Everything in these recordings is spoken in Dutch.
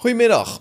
Goedemiddag.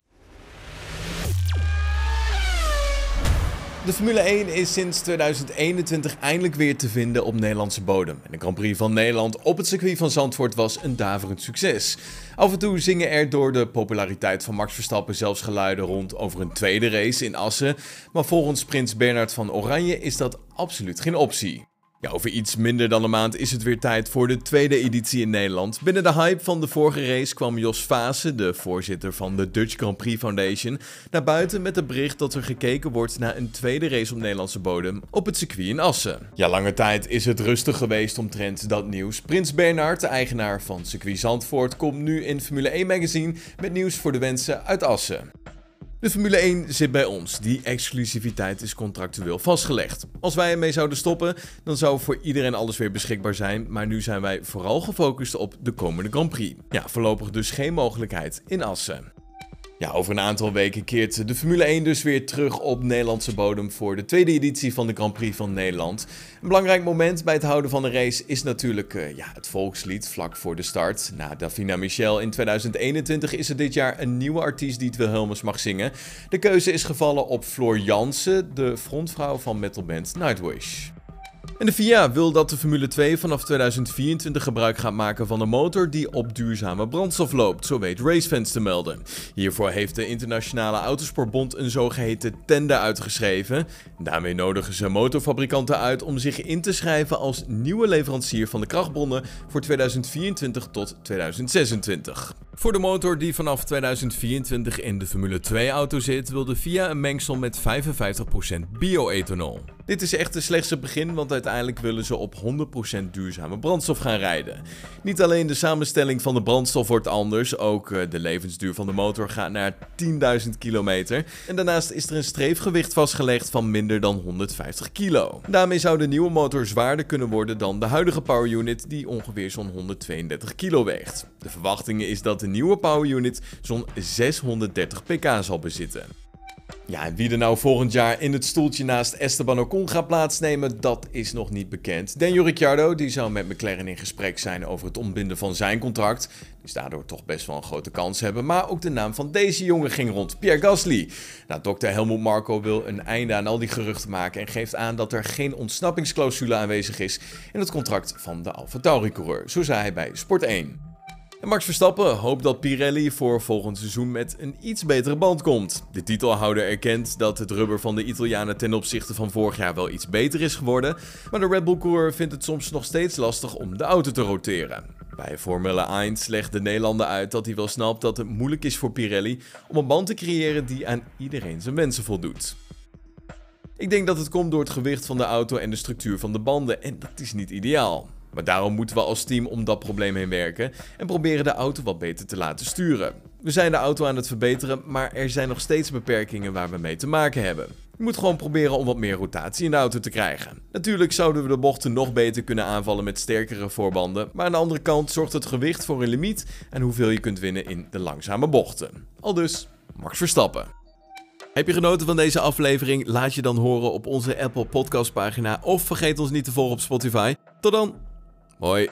De Formule 1 is sinds 2021 eindelijk weer te vinden op Nederlandse bodem. En de Grand Prix van Nederland op het circuit van Zandvoort was een daverend succes. Af en toe zingen er door de populariteit van Max Verstappen zelfs geluiden rond over een tweede race in Assen. Maar volgens prins Bernard van Oranje is dat absoluut geen optie. Ja, over iets minder dan een maand is het weer tijd voor de tweede editie in Nederland. Binnen de hype van de vorige race kwam Jos Vase, de voorzitter van de Dutch Grand Prix Foundation, naar buiten met het bericht dat er gekeken wordt naar een tweede race op Nederlandse bodem op het circuit in Assen. Ja, lange tijd is het rustig geweest omtrent dat nieuws. Prins Bernhard, de eigenaar van circuit Zandvoort, komt nu in Formule 1 magazine met nieuws voor de wensen uit Assen. De Formule 1 zit bij ons. Die exclusiviteit is contractueel vastgelegd. Als wij ermee zouden stoppen, dan zou voor iedereen alles weer beschikbaar zijn. Maar nu zijn wij vooral gefocust op de komende Grand Prix. Ja, voorlopig dus geen mogelijkheid in Assen. Ja, over een aantal weken keert de Formule 1 dus weer terug op Nederlandse bodem voor de tweede editie van de Grand Prix van Nederland. Een belangrijk moment bij het houden van de race is natuurlijk uh, ja, het volkslied vlak voor de start. Na Davina Michel in 2021 is er dit jaar een nieuwe artiest die het Wilhelmus mag zingen. De keuze is gevallen op Floor Jansen, de frontvrouw van metalband Nightwish. En de FIA wil dat de Formule 2 vanaf 2024 gebruik gaat maken van een motor die op duurzame brandstof loopt, zo weet Racefans te melden. Hiervoor heeft de Internationale Autosportbond een zogeheten tender uitgeschreven. Daarmee nodigen ze motorfabrikanten uit om zich in te schrijven als nieuwe leverancier van de krachtbronnen voor 2024 tot 2026. Voor de motor die vanaf 2024 in de Formule 2-auto zit, wil de FIA een mengsel met 55% bio-ethanol. Dit is echt het begin, want uiteindelijk willen ze op 100% duurzame brandstof gaan rijden. Niet alleen de samenstelling van de brandstof wordt anders, ook eh, de levensduur van de motor gaat naar 10.000 kilometer. En daarnaast is er een streefgewicht vastgelegd van minder dan 150 kilo. Daarmee zou de nieuwe motor zwaarder kunnen worden dan de huidige power unit, die ongeveer zo'n 132 kilo weegt. De verwachting is dat de nieuwe power unit zo'n 630 pk zal bezitten. Ja, wie er nou volgend jaar in het stoeltje naast Esteban Ocon gaat plaatsnemen, dat is nog niet bekend. Daniel Ricciardo die zou met McLaren in gesprek zijn over het ontbinden van zijn contract. Dus daardoor toch best wel een grote kans hebben. Maar ook de naam van deze jongen ging rond, Pierre Gasly. Nou, dokter Helmut Marco wil een einde aan al die geruchten maken en geeft aan dat er geen ontsnappingsclausule aanwezig is in het contract van de Alfa Tauri-coureur. Zo zei hij bij Sport 1. En Max Verstappen hoopt dat Pirelli voor volgend seizoen met een iets betere band komt. De titelhouder erkent dat het rubber van de Italianen ten opzichte van vorig jaar wel iets beter is geworden, maar de Red Bull-coureur vindt het soms nog steeds lastig om de auto te roteren. Bij Formule 1 legt de Nederlander uit dat hij wel snapt dat het moeilijk is voor Pirelli om een band te creëren die aan iedereen zijn wensen voldoet. Ik denk dat het komt door het gewicht van de auto en de structuur van de banden en dat is niet ideaal. Maar daarom moeten we als team om dat probleem heen werken en proberen de auto wat beter te laten sturen. We zijn de auto aan het verbeteren, maar er zijn nog steeds beperkingen waar we mee te maken hebben. Je moet gewoon proberen om wat meer rotatie in de auto te krijgen. Natuurlijk zouden we de bochten nog beter kunnen aanvallen met sterkere voorbanden, maar aan de andere kant zorgt het gewicht voor een limiet en hoeveel je kunt winnen in de langzame bochten. Al dus, Max Verstappen. Heb je genoten van deze aflevering? Laat je dan horen op onze Apple Podcast pagina of vergeet ons niet te volgen op Spotify. Tot dan! Hoi.